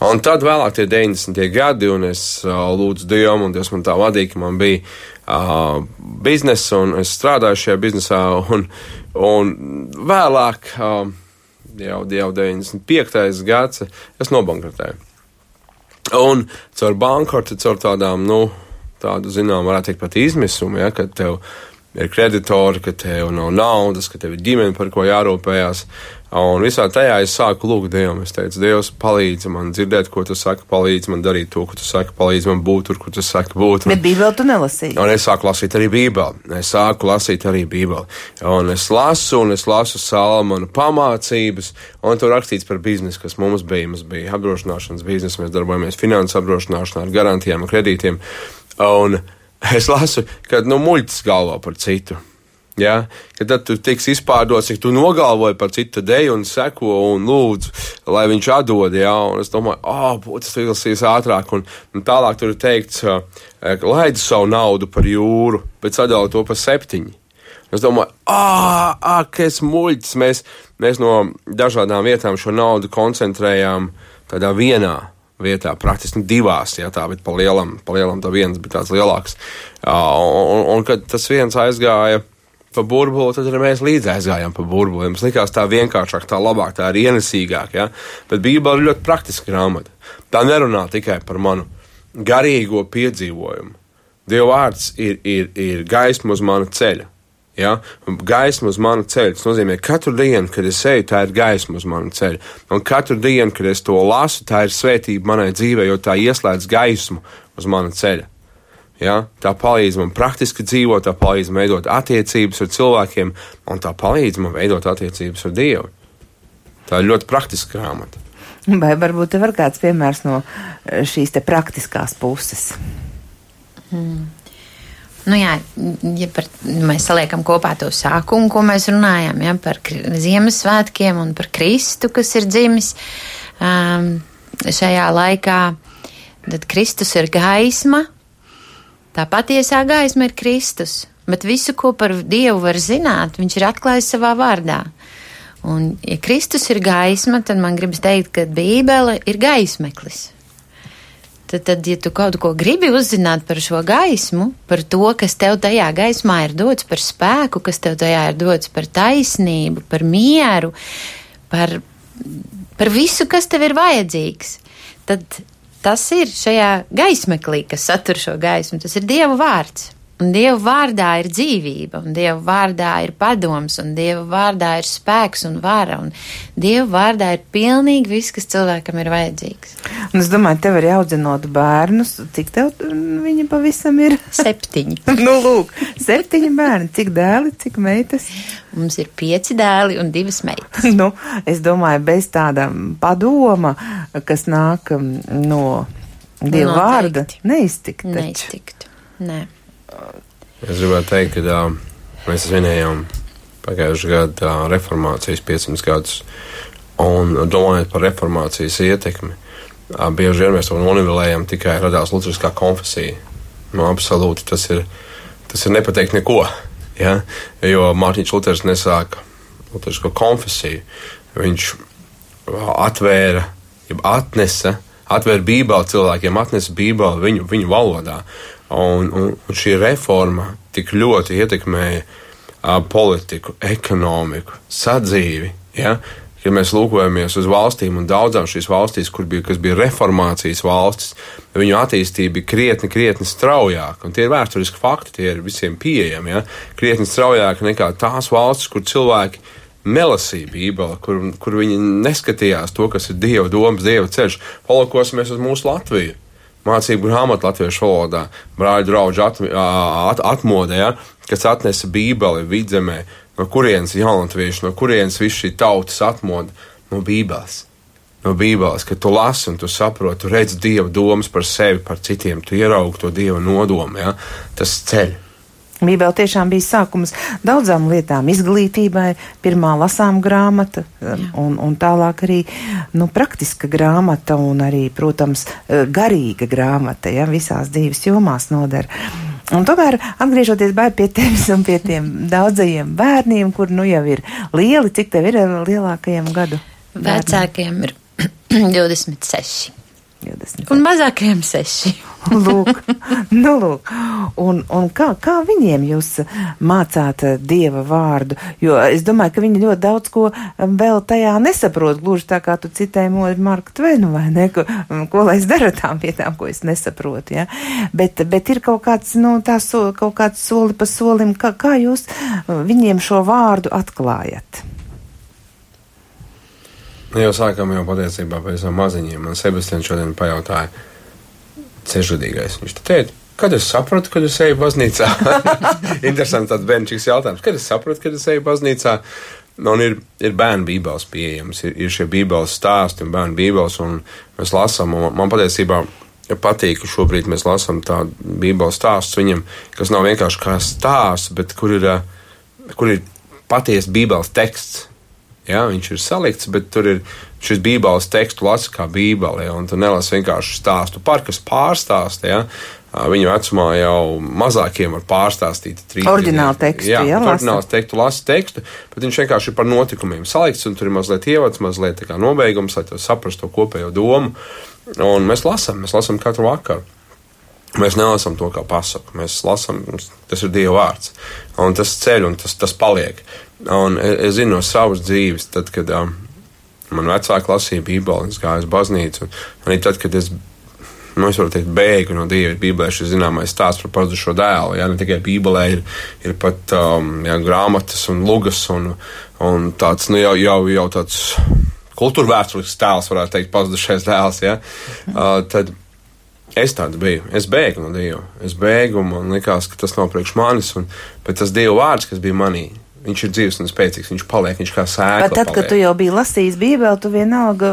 Un tad vēlāk tie 90. gadi, un es lūdzu Dievam, un Dievs man tā vadīja, ka man bija uh, biznesa, un es strādāju šajā biznesā, un, un vēlāk, uh, jau, jau 95. gads, es nobankrotēju. Un caur bankrotu, caur tādām, nu, tādu, zinām, varētu teikt, pat izmisumu, ja, kad tev ir kreditori, ka tev nav naudas, ka tev ir ģimene, par ko jārūpējās. Un visā tajā es sāku lūgt Dievam. Es teicu, Dievs, palīdzi man dzirdēt, ko tu saki, palīdzi man darīt to, ko tu saki, palīdzi man būt tur, kur tu saki būt. Bet Bībeli tu nelasīji. Un es sāku lasīt arī Bībeli. Es sāku lasīt arī Bībeli. Un es lasu, un es lasu Salmanu pamācības, un tur rakstīts par biznesu, kas mums bija. Mums bija apdrošināšanas biznesa, mēs darbojamies finanses apdrošināšanā ar garantijām un kredītiem. Un es lasu, ka nu, muļķis galvo par citu. Ja? Kad tad tu tiks izpārdots, cik tu nogalvoji par citu deju un seko un lūdzu, lai viņš atdod. Ja? Un es domāju, ah, oh, būtu tas ilgsīs ātrāk. Un, un tālāk tur ir teikts, laidi savu naudu par jūru, bet sadali to par septiņu. Es domāju, ah, ah kas muļķis. Mēs, mēs no dažādām vietām šo naudu koncentrējām tādā vienā vietā, praktiski divās, ja tā, bet pa lielam, pa lielam tā viens bija tāds lielāks. Un, un, un kad tas viens aizgāja pa burbuli, tad arī mēs līdzi aizgājām pa burbuli. Mums likās tā vienkāršāk, tā labāk, tā ir ienesīgāk. Ja? Bet Bībele ir ļoti praktiska grāmata. Tā nerunā tikai par manu garīgo piedzīvojumu. Dieva vārds ir, ir, ir gaisma uz mana ceļa. Ja? Gaisma uz mana ceļa. Tas nozīmē, ka katru dienu, kad es eju, tā ir gaisma uz mana ceļa. Un katru dienu, kad es to lasu, tā ir svētība manai dzīvei, jo tā ieslēdz gaismu uz mana ceļa. Ja? Tā palīdz man praktiski dzīvot, tā palīdz man veidot attiecības ar cilvēkiem, un tā palīdz man veidot attiecības ar Dievu. Tā ir ļoti praktiska grāmata. Vai varbūt te var kāds piemērs no eh, šīs te praktiskās puses? Hmm. Nu jā, ja par, mēs saliekam kopā to sākumu, ko mēs runājam, ja, par Ziemassvētkiem un par Kristu, kas ir dzimis um, šajā laikā, tad Kristus ir gaisma, Tā patiesā gaisma ir Kristus, bet visu, ko par Dievu var zināt, viņš ir atklājis savā vārdā. Un, ja Kristus ir gaisma, tad man gribas teikt, ka Bībele ir gaismeklis. Tad, tad, ja tu kaut ko gribi uzzināt par šo gaismu, par to, kas tev tajā gaismā ir dots, par spēku, kas tev tajā ir dots, par taisnību, par mieru, par, par visu, kas tev ir vajadzīgs, tad tas ir šajā gaismeklī, kas satur šo gaismu. Tas ir Dieva vārds. Un Dieva vārdā ir dzīvība, un Dieva vārdā ir padoms, un Dieva vārdā ir spēks un vara, un Dieva vārdā ir pilnīgi viss, kas cilvēkam ir vajadzīgs. Un es domāju, tev arī audzinot bērnus, cik tev viņi pavisam ir? Septiņi. nu, lūk, septiņi bērni, cik dēli, cik meitas? Mums ir pieci dēli un divas meitas. nu, es domāju, bez tāda padoma, kas nāk no Dieva Noteikti. vārda, neiztikt. Neiztikt. Nē. Es gribētu teikt, ka mēs svinējām pagājušā gada reformācijas 500 gadus. Un domājot par reformācijas ietekmi, bieži vien mēs to nonivelējam tikai radās Lutriskā konfesija. Nu, absolūti tas ir, tas ir nepateikt neko. Ja? Jo Mārtiņš Luters nesāka Lutrisko konfesiju. Viņš atvēra, atnesa, atvēra Bībeli cilvēkiem, atnesa Bībeli viņu, viņu valodā. Un, un, un šī reforma tik ļoti ietekmēja uh, politiku, ekonomiku, sadzīvi. Ja? Ja mēs lūkojamies uz valstīm un daudzām šīs valstīs, kur bija, bija reformācijas valstis, viņu attīstība bija krietni, krietni straujāka. Tie ir vēsturiski fakti, tie ir visiem pieejami. Ja? Krietni straujāka nekā tās valstis, kur cilvēki nelasīja Bībeli, kur, kur viņi neskatījās to, kas ir Dieva domas, Dieva ceļš. Palūkosimies uz mūsu Latviju mācību grāmatu latviešu valodā, brāļu draugu at, at, atmodē, ja, kas atnesa Bībeli vidzemē, no kurienes jaunatvieši, no kurienes viss šī tautas atmoda no Bībeles. no Bībeles, ka tu lasi un tu saproti, tu redz Dieva domas par sevi, par citiem, tu ieraugi to Dieva nodomu, ja? tas ceļ. Bībele tiešām bija sākums daudzām lietām, izglītībai, pirmā lasām grāmata, un, un tālāk arī nu, praktiska grāmata, un arī, protams, garīga grāmata, ja visās dzīves jomās nodara. Un tomēr, atgriežoties pie tevis un pie tiem daudzajiem bērniem, kur nu jau ir lieli, cik tev ir lielākajiem gadu? Vecākajiem ir 26. 20. Un mazākajiem 6. lūk, nu lūk. Un, un kā, kā viņiem jūs mācāt dieva vārdu? Jo es domāju, ka viņi ļoti daudz ko vēl tajā nesaprot, gluži tā kā tu citēji Marku Tvenu, vai ne? Ko, ko lai es daru tām vietām, ko es nesaprotu, ja? Bet, bet ir kaut kāds, nu, tā so, kaut kāds soli pa solim, kā, kā jūs viņiem šo vārdu atklājat? Nu, jau sākām jau patiesībā tam maziņiem. Man Sebastians šodien pajautāja, cežudīgais. Viņš teica, kad es sapratu, kad es eju baznīcā. Interesants tāds bērnišķīgs jautājums. Kad es sapratu, kad es eju baznīcā? Nu, un ir, ir bērnu bībeles pieejams, ir, ir šie bībeles stāsti un bērnu bībeles, un mēs lasām, un man patiesībā patīk, ka šobrīd mēs lasām tādu bībeles stāstu viņam, kas nav vienkārši kā stāsts, bet kur ir, kur ir patiesa bībeles teksts. Ja, viņš ir salikts, bet tur ir šis bībeles teksts, lasa kā bībeli, ja, un tu nelasi vienkārši stāstu par, kas pārstāsta. Ja. Viņa vecumā jau mazākiem var pārstāstīt trīs oriģinālu tekstu. Jā, jā oriģināls tekstu, lasa tekstu, bet viņš vienkārši ir par notikumiem salikts, un tur ir mazliet ievads, mazliet tā kā nobeigums, lai tu saprastu to kopējo domu. Un mēs lasām, mēs lasām katru vakaru. Mēs nelasām to kā pasaku, mēs lasām, tas ir Dieva vārds. Un tas ceļ un tas, tas paliek. Un es, es zinu no savas dzīves, tad, kad um, man vecāki lasīja Bībeli, es gāju uz baznīcu. Arī tad, kad es, nu, es varu teikt, bēgu no Dieva, ir Bībelē šis zināmais stāsts par pazudušo dēlu. Jā, ne tikai Bībelē ir, ir pat um, jā, grāmatas un lugas un, un tāds, nu, jau, jau, jau tāds kultūra vēsturisks tēls, varētu teikt, pazudušais dēls. Jā. Uh, tad, Es tāds biju. Es bēgu no Dieva. Es bēgu, man likās, ka tas nav priekš manis, un, bet tas Dieva vārds, kas bija manī, viņš ir dzīves un spēcīgs. Viņš paliek, viņš kā sēkla. Bet tad, paliek. kad tu jau biji lasījis Bībeli, tu vienalga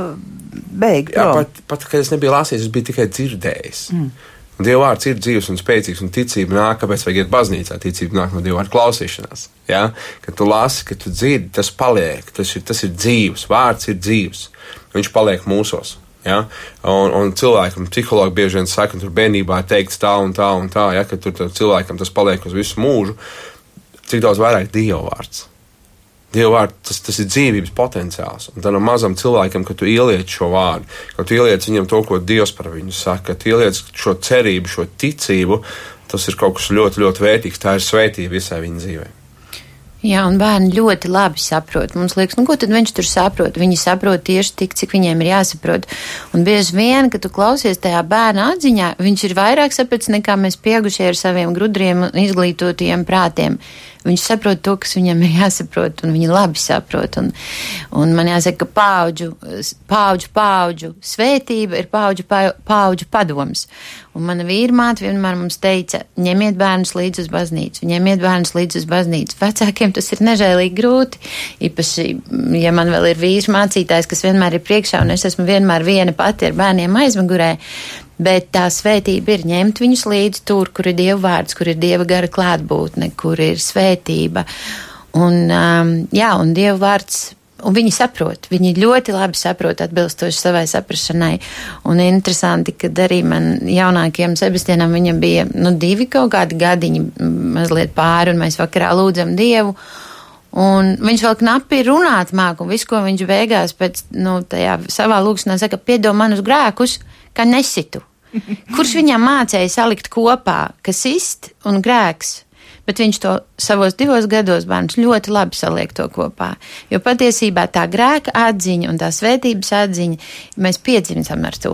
beigi. Jā, pat, pat, kad es nebiju lasījis, es biju tikai dzirdējis. Mm. Dieva vārds ir dzīves un spēcīgs, un ticība nāk, kāpēc vajag iet baznīcā. Ticība nāk no Dieva vārda klausīšanās. Ja? Kad tu lasi, kad tu dzirdi, tas paliek, tas ir, tas ir dzīves, vārds ir dzīves. Viņš paliek mūsos. Ja? Un, un cilvēkam, psihologi bieži vien saka, ka bērnībā ir teikts tā un tā un tā, ja? ka tur cilvēkam tas paliek uz visu mūžu cik daudz vairāk Dieva vārds. Dieva vārds, tas, tas ir dzīvības potenciāls. Un tam mazam cilvēkam, kad tu ieliec šo vārdu, kad tu ieliec viņam to, ko Dievs par viņu saka, kad ieliec šo cerību, šo ticību, tas ir kaut kas ļoti, ļoti vērtīgs. Tā ir svētība visai viņa dzīvei. Jā, un bērni ļoti labi saprot. Mums liekas, nu, ko tad viņš tur saprot? Viņi saprot tieši tik, cik viņiem ir jāsaprot. Un bieži vien, kad tu klausies tajā bērna atziņā, viņš ir vairāk sapratis nekā mēs pieaugušie ar saviem grudriem un izglītotiem prātiem. Viņš saprot to, kas viņam ir jāsaprot, un viņi labi saprot. Un, un man jāsaka, ka paudžu, paudžu, paudžu svētība ir paudžu, paudžu padoms. Un mana vīrmāte vienmēr mums teica, ņemiet bērnus līdzi uz baznīcu, ņemiet bērnus līdzi uz baznīcu. Vecākiem tas ir nežēlīgi grūti, īpaši, ja man vēl ir vīrs mācītājs, kas vienmēr ir priekšā, un es esmu vienmēr viena pati ar bērniem aizmugurē, Bet tā svētība ir ņemt viņus līdzi tur, kur ir Dieva vārds, kur ir Dieva gara klātbūtne, kur ir svētība. Un, um, jā, un Dieva vārds Un viņi saprot, viņi ļoti labi saprot, atbilstoši savai saprašanai. Un interesanti, ka arī man jaunākajam Sebastianam viņam bija nu, divi kaut kādi gadiņi mazliet pāri, un mēs vakarā lūdzam Dievu. Un viņš vēl knapi runāt māk, un visu, ko viņš beigās pēc, nu, tajā savā lūgšanā saka, piedod manus grēkus, ka nesitu. Kurš viņam mācīja salikt kopā, kas ist un grēks? Bet viņš to savos divos gados bērns ļoti labi saliek to kopā. Jo patiesībā tā grēka atziņa un tā svētības atziņa, mēs piedzimstam ar to.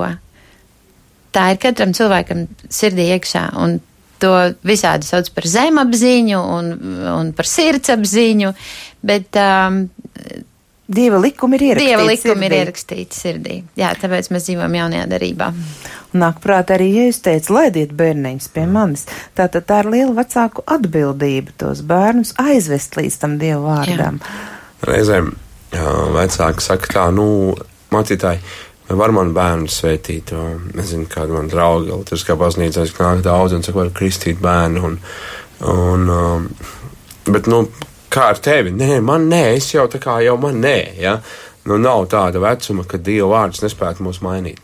Tā ir katram cilvēkam sirdī iekšā, un to visādi sauc par zemapziņu un, un par sirdsapziņu, bet um, Dieva likumi ir ierakstīti. Dieva likumi sirdī. ir ierakstīti sirdī. Jā, tāpēc mēs dzīvojam jaunajā darībā. Nāk prāt arī, ja es teicu, laidiet bērniņus pie manis, tātad tā ir liela vecāku atbildība tos bērnus aizvest līdz tam Dieva vārdām. Jā. Reizēm vecāki saka tā, nu, mācītāji, vai var man bērnu svētīt? Un, nezinu, kāda man drauga, tas kā baznīcā, nāk daudz un saka, var kristīt bērnu. Un, un, um, bet, nu, kā ar tevi? Nē, man nē, es jau tā kā jau man nē, ja? Nu, nav tāda vecuma, kad Dieva vārds nespētu mūs mainīt.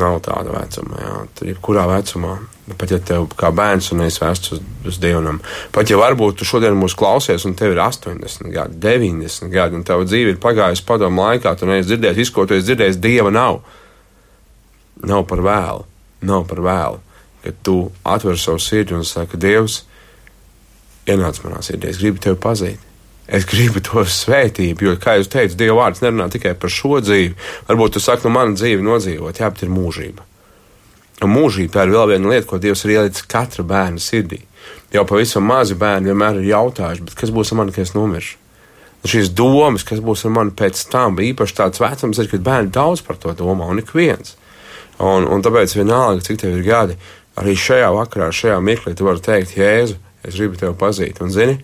Nav tāda vecuma, jā. Tur jebkurā vecumā, pat ja tev kā bērns un es vēsts uz, uz Dievam, pat ja varbūt tu šodien mūs klausies un tev ir 80 gadi, 90 gadi, un tava dzīve ir pagājusi padomu laikā, tu neesi dzirdējis, visu, ko tu esi dzirdējis, Dieva nav. Nav par vēlu, nav par vēlu, kad tu atver savu sirdi un saki, Dievs, ienāc manā sirdī, es gribu tevi pazīt. Es gribu to svētību, jo, kā jau teicu, Dieva vārds nerunā tikai par šo dzīvi. Varbūt tu saki, nu, mana dzīve nodzīvot, jā, bet ir mūžība. Un mūžība tā ir vēl viena lieta, ko Dievs ir ielicis katra bērna sirdī. Jau pavisam mazi bērni vienmēr ir jautājuši, kas būs ar mani, kad es nomiršu? Un šīs domas, kas būs ar mani pēc tam, īpaši tāds vecums, ir, kad bērni daudz par to domā, un ik viens. Un, un tāpēc vienalga, cik tev ir gadi, arī šajā vakarā, šajā mirklī, tu vari teikt, Jēzu, es gribu tevi pazīt. Un zini,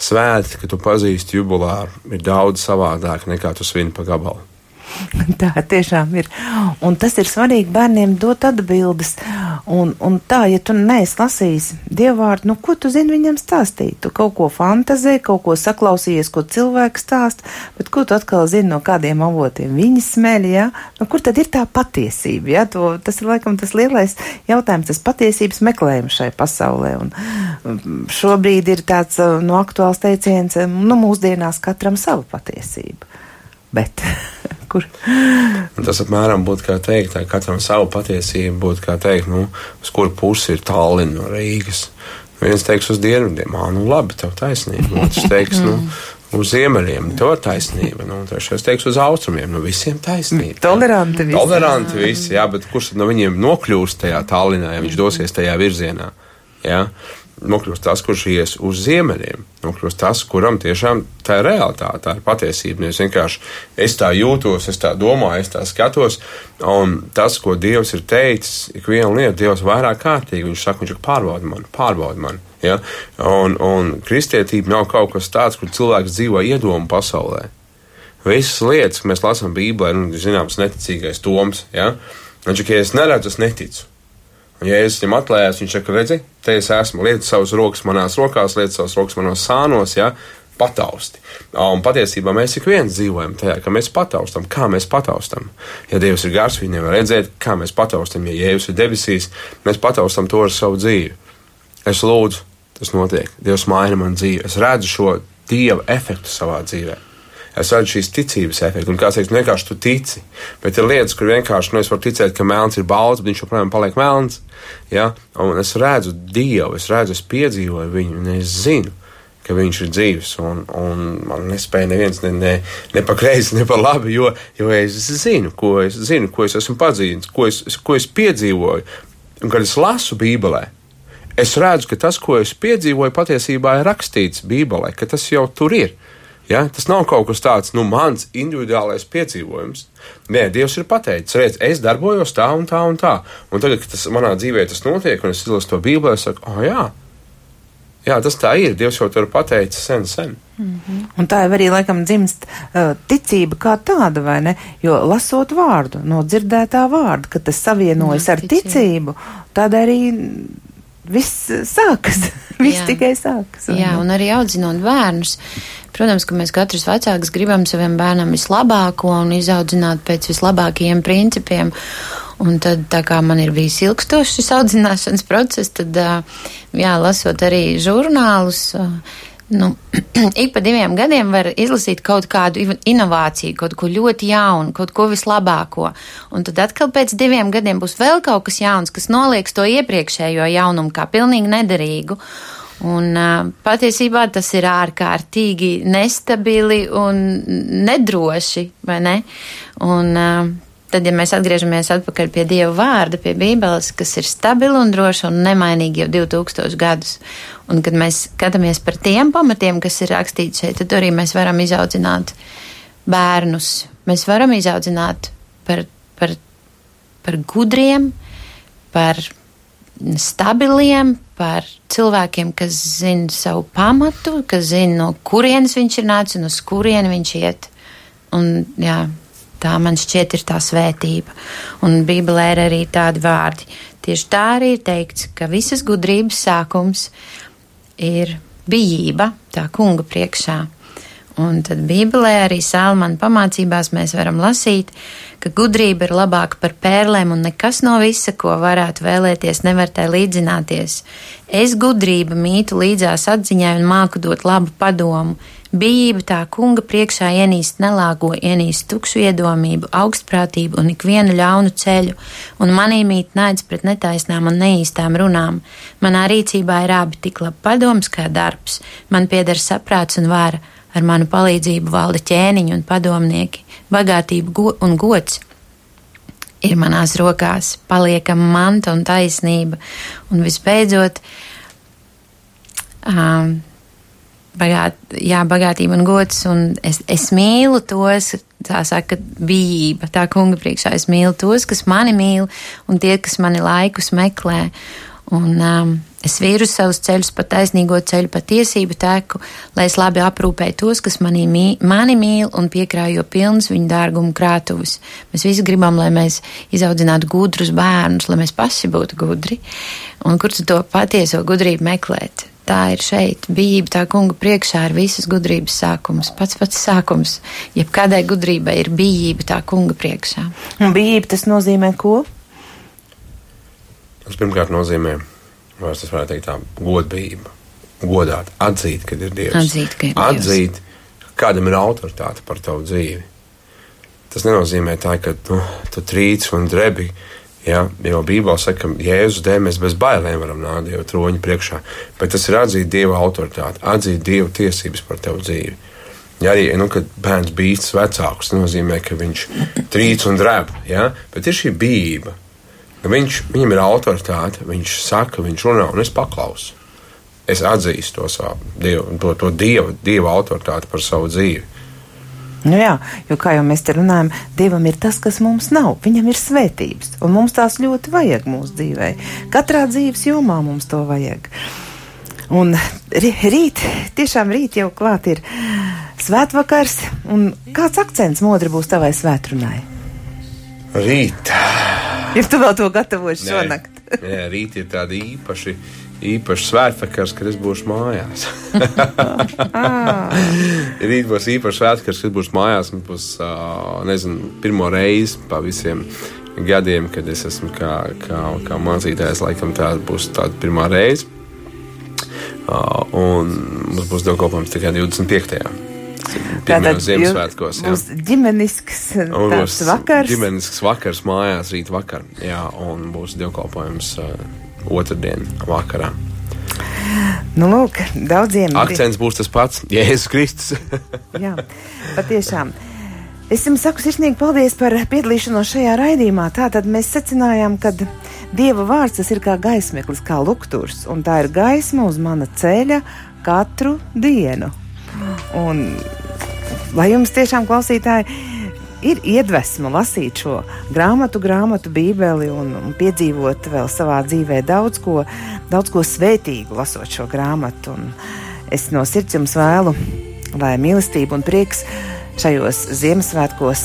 svētki, ka tu pazīsti jubilāru, ir daudz savādāk nekā tu svini pa gabalu. Tā tiešām ir. Un tas ir svarīgi bērniem dot atbildes. Un, un tā, ja tu neesi lasījis dievvvārdu, nu, ko tu zini viņam stāstīt? Tu kaut ko fantazē, kaut ko saklausījies, ko cilvēks stāst, bet ko tu atkal zini no kādiem avotiem? Viņi smēļ, jā? Nu, kur tad ir tā patiesība, jā? To, tas ir laikam tas lielais jautājums, tas patiesības meklējums šai pasaulē. Un mm, šobrīd ir tāds, nu, aktuāls teiciens, nu, mūsdienās katram savu patiesību. Bet kur. Tas apmēram būtu kā teikt, ka katram savu patiesību būtu kā teikt, nu, uz kuru pusi ir Tallinn no Rīgas. Viens teiks uz dienvidiem, ah, nu labi, tev taisnība. Otrs teiks, nu, uz ziemeļiem, to taisnība. Nu, trešais teiks uz austrumiem, nu visiem taisnība. Toleranti visi. Toleranti visi, jā, bet kurš no viņiem nokļūst tajā Tallinā, ja viņš dosies tajā virzienā? Jā? Nokļūst tas, kurš ies uz ziemeļiem. Nokļūst tas, kuram tiešām tā ir realitāte, tā ir patiesība. Nevis vienkārši es tā jūtos, es tā domāju, es tā skatos. Un tas, ko Dievs ir teicis, ik viena lieta, Dievs vairāk kārtīgi, viņš saka, viņš pārbauda mani, pārbauda mani. Ja? Un, un kristietība nav kaut kas tāds, kur cilvēks dzīvo iedomu pasaulē. Visas lietas, ko mēs lasām Bībelē, ir nu, zināms neticīgais toms. Ja? Viņš saka, ja es neredzu, es neticu. Un, ja es viņam atklājos, viņš saka, redzi, te es esmu, lietu savas rokas manās rokās, lietu savas rokas manos sānos, ja, patausti. Un patiesībā mēs ik viens dzīvojam tajā, ka mēs pataustam. Kā mēs pataustam? Ja Dievs ir gars, viņi nevar redzēt, kā mēs pataustam. Ja Jēzus ir debesīs, mēs pataustam to ar savu dzīvi. Es lūdzu, tas notiek. Dievs maina man dzīvi. Es redzu šo Dieva efektu savā dzīvēm es redzu šīs ticības efektu. Un kāds teiks, nu, vienkārši tu tici. Bet ir lietas, kur vienkārši nu, es varu ticēt, ka melns ir balts, bet viņš joprojām paliek melns. Ja? Un es redzu Dievu, es redzu, es piedzīvoju viņu, un es zinu. Viņš ir dzīves, un, un man nespēja neviens ne, ne, ne pa kreisi, ne pa labi, jo, jo es zinu, ko es zinu, ko es esmu padzīvis, ko es, ko es piedzīvoju. Un, kad es lasu Bībelē, es redzu, ka tas, ko es piedzīvoju, patiesībā ir rakstīts Bībelē, ka tas jau tur ir. Ja? Tas nav kaut kas tāds, nu, mans individuālais piedzīvojums. Nē, Dievs ir pateicis, redz, es darbojos tā un tā un tā. Un tagad, kad tas manā dzīvē tas notiek, un es izlasu to Bībelē, es saku, oh, jā, jā, tas tā ir. Dievs jau to ir pateicis sen, sen. Mm -hmm. Un tā jau arī laikam dzimst uh, ticība kā tāda, vai ne? Jo lasot vārdu, no dzirdētā vārda, kad tas savienojas Jā, ar ticību, tad arī viss sākas. viss tikai sākas. Un Jā, un arī audzinot bērnus. Protams, ka mēs katrs vecāks gribam saviem bērnam vislabāko un izaudzināt pēc vislabākajiem principiem. Un tad, tā kā man ir bijis ilgstošs šis audzināšanas process, tad, jā, lasot arī žurnālus, Nu, ik pa diviem gadiem var izlasīt kaut kādu inovāciju, kaut ko ļoti jaunu, kaut ko vislabāko. Un tad atkal pēc diviem gadiem būs vēl kaut kas jauns, kas nolieks to iepriekšējo jaunumu kā pilnīgi nederīgu. Un patiesībā tas ir ārkārtīgi nestabili un nedroši, vai ne? Un, Tad, ja mēs atgriežamies atpakaļ pie Dieva vārda, pie Bībeles, kas ir stabila un droša un nemainīga jau 2000 gadus, un kad mēs skatāmies par tiem pamatiem, kas ir rakstīti šeit, tad arī mēs varam izaudzināt bērnus. Mēs varam izaudzināt par, par, par gudriem, par stabiliem, par cilvēkiem, kas zina savu pamatu, kas zina, no kurienes viņš ir nācis un uz kurieni viņš iet. Un, jā, Tā man šķiet ir tā svētība. Un Bībelē ir arī tādi vārdi. Tieši tā arī ir teikts, ka visas gudrības sākums ir bijība tā kunga priekšā. Un tad Bībelē arī Salmāna pamācībās mēs varam lasīt, ka gudrība ir labāka par pērlēm un nekas no visa, ko varētu vēlēties, nevar tai līdzināties. Es gudrība mītu līdzās atziņai un māku dot labu padomu. Bijība tā kunga priekšā ienīst nelāgo, ienīst tukšu iedomību, augstprātību un ikvienu ļaunu ceļu, un manī mīt naids pret netaisnām un neīstām runām. Manā rīcībā ir abi tik labi padoms kā darbs, man pieder saprāts un vāra ar manu palīdzību valda ķēniņi un padomnieki, bagātība go un gods. Ir manās rokās, paliekama manta un taisnība, un visbeidzot, um, bagāt, jā, bagātība un gods, un es, es mīlu tos, tā saka, bijība, tā kunga priekšā, es mīlu tos, kas mani mīl, un tie, kas mani laikus meklē, un um, Es vīru savus ceļus pa taisnīgo ceļu, pa tiesību teku, lai es labi aprūpēju tos, kas manī, mī, mani mīl un piekrājo pilns viņu dārgumu krātuvus. Mēs visi gribam, lai mēs izaudzinātu gudrus bērnus, lai mēs paši būtu gudri. Un kur tu to patieso gudrību meklēt? Tā ir šeit, bijība tā kunga priekšā ir visas gudrības sākums, pats pats sākums. Jebkādai gudrībai ir bijība tā kunga priekšā. Un bijība tas nozīmē ko? Tas pirmkārt nozīmē vai es varētu teikt, tā godība, godāt, atzīt, ka ir Dievs. Atzīt, ka ir Dievs. Atzīt, kādam ir autoritāte par tavu dzīvi. Tas nenozīmē tā, ka nu, tu trīc un drebi. Ja, jo Bībelē saka, ka Jēzus dēļ mēs bez bailēm varam nākt Dieva troņa priekšā, bet tas ir atzīt Dieva autoritāti, atzīt Dieva tiesības par tavu dzīvi. Ja arī, nu, bērns bīstas vecākus, tas nozīmē, ka viņš trīc un drēb, ja? bet ir šī bijība, Viņš, viņam ir autoritāte, viņš saka, viņš runā, un es paklausu. Es atzīstu to savu dievu, to, to dievu, dieva autoritāti par savu dzīvi. Nu jā, jo kā jau mēs te runājam, Dievam ir tas, kas mums nav. Viņam ir svētības, un mums tās ļoti vajag mūsu dzīvē. Katrā dzīves jomā mums to vajag. Un rīt, tiešām rīt jau klāt ir svētvakars, un kāds akcents modri būs tavai svētrunai? Rīt. Ja tu vēl to gatavosi šonakt. Nē, rīt ir tāda īpaši. Īpaši svētvakars, kad es būšu mājās. Rīt būs īpaši svētvakars, kad būšu mājās. Man būs, nezinu, pirmo reizi pa visiem gadiem, kad es esmu kā, kā, kā mācītājs. Laikam tā būs tāda pirmā reize. Un mums būs dievkalpojums tikai 25. Tātad Ziemassvētkos. Būs ģimenisks būs vakars. Ģimenisks vakars mājās rīt vakar. Jā, un būs dievkalpojums uh, otrdien vakarā. Nu, lūk, daudziem. Akcents būs tas pats - Jēzus Kristus. Jā, patiešām. Es jums saku sirsnīgi paldies par piedalīšanos šajā raidījumā. Tātad mēs secinājām, ka Dieva vārds tas ir kā gaismeklis, kā lukturs, un tā ir gaisma uz mana ceļa katru dienu. Un lai jums tiešām klausītāji ir iedvesma lasīt šo grāmatu, grāmatu, bībeli un, un piedzīvot vēl savā dzīvē daudz ko, daudz ko svētīgu, lasot šo grāmatu. Un es no sirds jums vēlu, lai mīlestība un prieks šajos Ziemassvētkos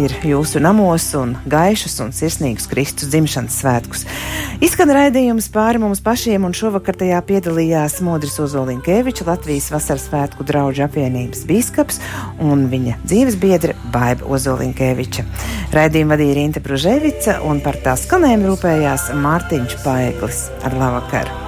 ir jūsu namos un gaišus un sirsnīgus Kristus dzimšanas svētkus. Izskan raidījums pāri mums pašiem, un šovakar tajā piedalījās Modris Ozolinkēviča, Latvijas vasaras svētku draugu apvienības bīskaps un viņa dzīves biedra Baiba Ozolinkēviča. Raidījumu vadīja Rīta Bruževica un par tā skanējumu rūpējās Mārtiņš Paeglis. Ar labvakaru!